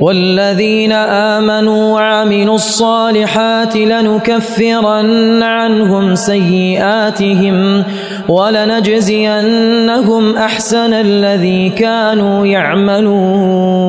والذين آمنوا وعملوا الصالحات لنكفرن عنهم سيئاتهم ولنجزينهم أحسن الذي كانوا يعملون.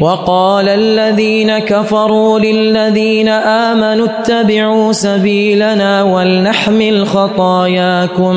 وقال الذين كفروا للذين آمنوا اتبعوا سبيلنا ولنحمل خطاياكم.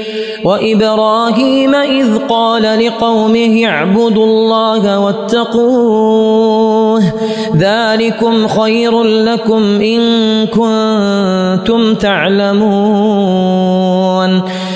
وإبراهيم إذ قال لقومه اعبدوا الله واتقوه ذلكم خير لكم إن كنتم تعلمون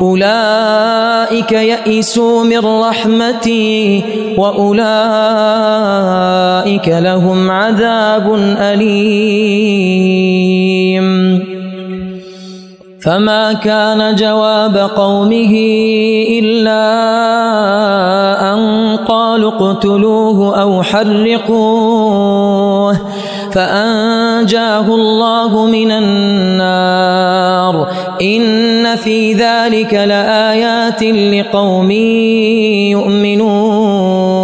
أولئك يئسوا من رحمتي وأولئك لهم عذاب أليم. فما كان جواب قومه إلا أن قالوا اقتلوه أو حرقوه. فأنجاه الله من النار. إن في ذلك لآيات لقوم يؤمنون.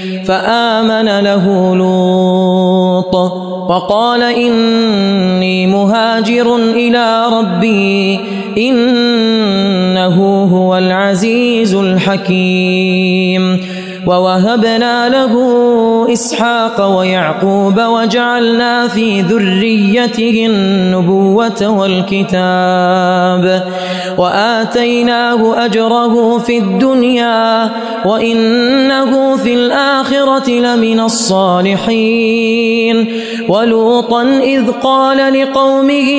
فآمن له لوط وقال إني مهاجر إلى ربي إنه هو العزيز الحكيم ووهبنا له إسحاق ويعقوب وجعلنا في ذريته النبوة والكتاب وآتيناه أجره في الدنيا وإنه في الآخرة لمن الصالحين ولوطا إذ قال لقومه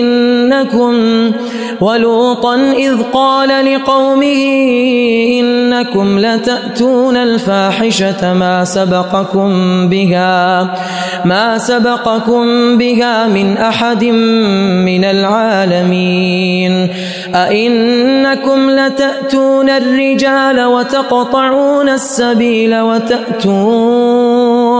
إنكم ولوطا إذ قال لقومه إنكم لتأتون الفاحشة ما سبقكم بها ما سبقكم بها من أحد من العالمين. أئنكم لتأتون الرجال وتقطعون السبيل وتأتون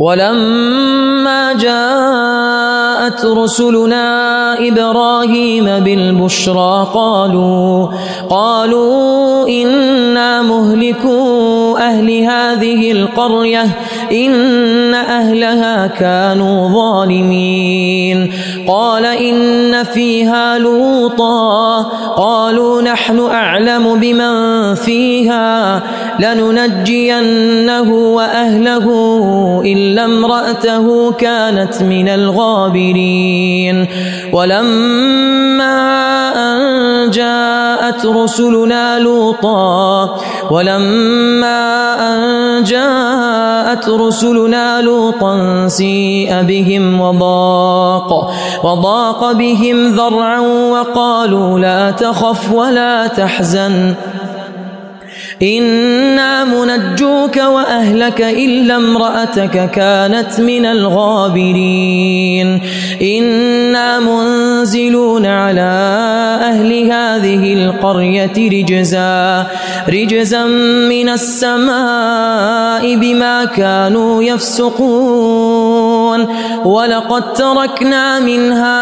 ولما جاءت رسلنا إبراهيم بالبشرى قالوا قالوا إنا مهلكو أهل هذه القرية إن أهلها كانوا ظالمين. قال إن فيها لوطا. قالوا نحن أعلم بمن فيها. لننجينه وأهله إلا امرأته كانت من الغابرين. ولما أن جاءت رسلنا لوطا ولما أن جاءت رسلنا لوطا سيء بهم وضاق وضاق بهم ذرعا وقالوا لا تخف ولا تحزن إنا منجوك وأهلك إلا امرأتك كانت من الغابرين إنا منزلون على أهل هذه القرية رجزا رجزا من السماء بما كانوا يفسقون. ولقد تركنا منها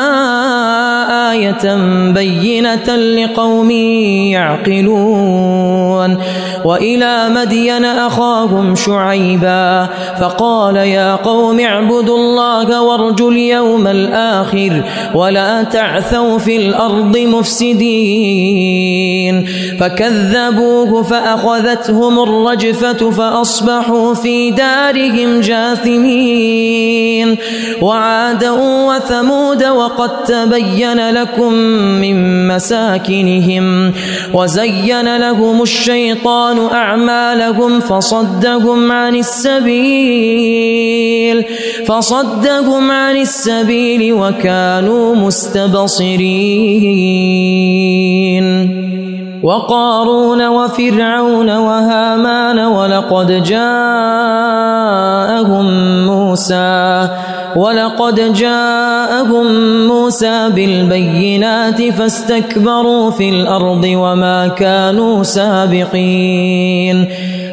آية بينة لقوم يعقلون وإلى مدين أخاهم شعيبا فقال يا قوم اعبدوا الله وارجوا اليوم الآخر ولا تعثوا في الأرض مفسدين فكذبوه فأخذتهم الرجفة فأصبحوا في دارهم جاثمين وعادا وثمود وقد تبين لكم من مساكنهم وزين لهم الشيطان أعمالهم فصدهم عن السبيل فصدهم عن السبيل وكانوا مستبصرين. وقارون وفرعون وهامان ولقد جاءهم موسى ولقد جاءهم موسى بالبينات فاستكبروا في الأرض وما كانوا سابقين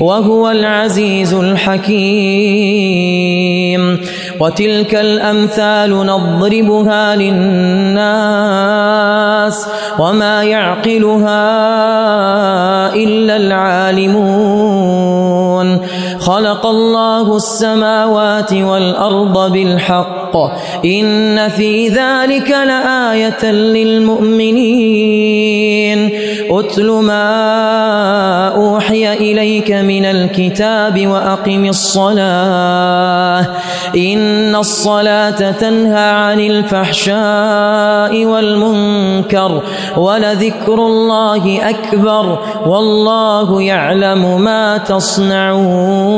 وهو العزيز الحكيم. وتلك الأمثال نضربها للناس وما يعقلها إلا العالمون. خلق الله السماوات والأرض بالحق. إن في ذلك لآية للمؤمنين. أتل ما أوحي إليك من الكتاب وأقم الصلاة. إن الصلاة تنهى عن الفحشاء والمنكر ولذكر الله أكبر. والله يعلم ما تصنعون.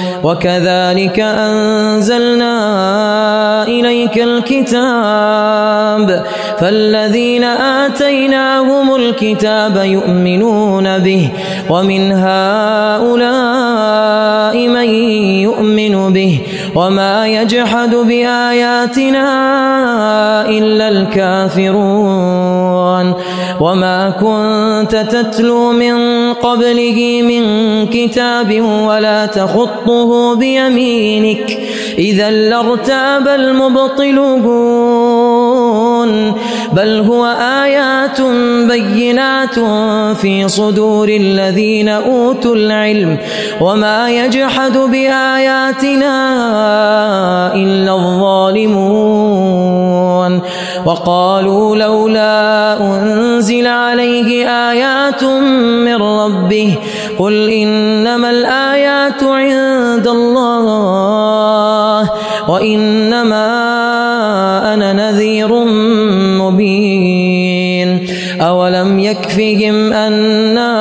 وكذلك أنزلنا إليك الكتاب فالذين آتيناهم الكتاب يؤمنون به ومن هؤلاء من يؤمن به وما يجحد بآياتنا إلا الكافرون وما كنت تتلو من قبله من كتاب ولا تخطه بيمينك إذا لارتاب المبطلون. بل هو آيات بينات في صدور الذين أوتوا العلم. وما يجحد بآياتنا إلا الظالمون. وقالوا لولا أنزل عليه آيات من ربه قل إنما الآيات عند الله وإنما أنا نذير مبين أولم يكفهم أنا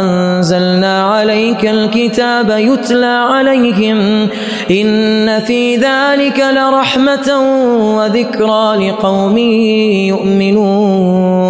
أنزلنا عليك الكتاب يتلى عليهم إن في ذلك لرحمة وذكرى لقوم يؤمنون.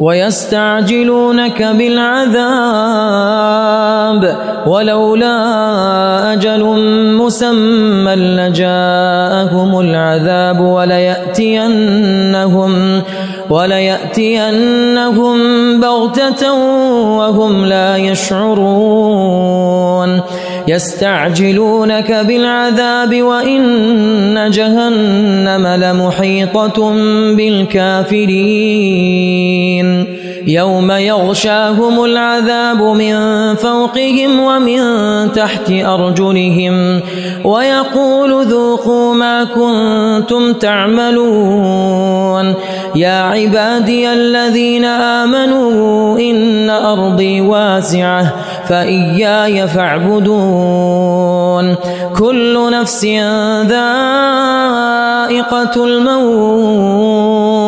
ويستعجلونك بالعذاب ولولا أجل مسمى لجاءهم العذاب وليأتينهم وليأتينهم بغتة وهم لا يشعرون. يستعجلونك بالعذاب وإن جهنم لمحيطة بالكافرين. يوم يغشاهم العذاب من فوقهم ومن تحت أرجلهم ويقول ذوقوا ما كنتم تعملون يا عبادي الذين آمنوا إن أرضي واسعة فإياي فاعبدون كل نفس ذائقة الموت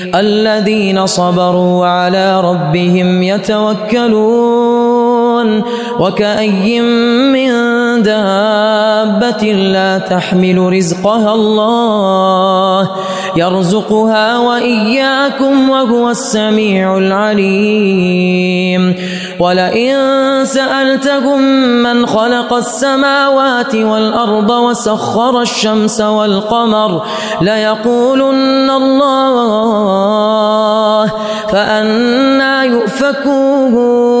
الذين صبروا وعلى ربهم يتوكلون وكأي من دابة لا تحمل رزقها الله يرزقها وإياكم وهو السميع العليم. ولئن سألتهم من خلق السماوات والأرض وسخر الشمس والقمر ليقولن الله فأنا يؤفكون.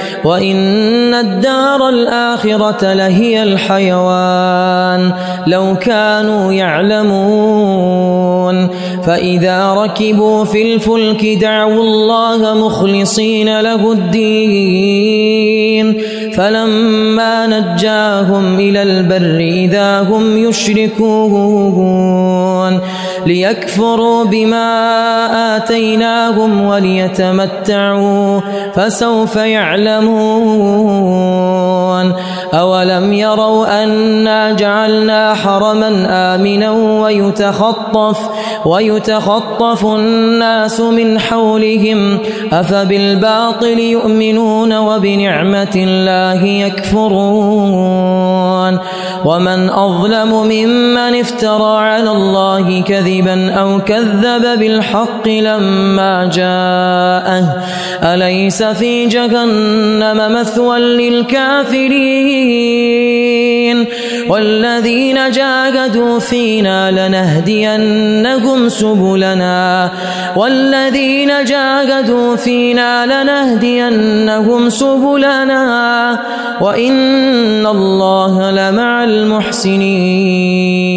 وإن الدار الآخرة لهي الحيوان لو كانوا يعلمون فإذا ركبوا في الفلك دعوا الله مخلصين له الدين فلما نجاهم إلى البر إذا هم يشركون ليكفروا بما آتيناهم وليتمتعوا فسوف يعلمون أولم يروا أنا جعلنا حرما آمنا ويتخطف ويتخطف الناس من حولهم أفبالباطل يؤمنون وبنعمة الله يكفرون ومن أظلم ممن افترى على الله كذبا أو كذب بالحق لما جاءه. أليس في جهنم مثوى للكافرين؟ والذين جاهدوا فينا لنهدينهم سبلنا والذين جاهدوا فينا لنهدينهم سبلنا وإن الله لمع المحسنين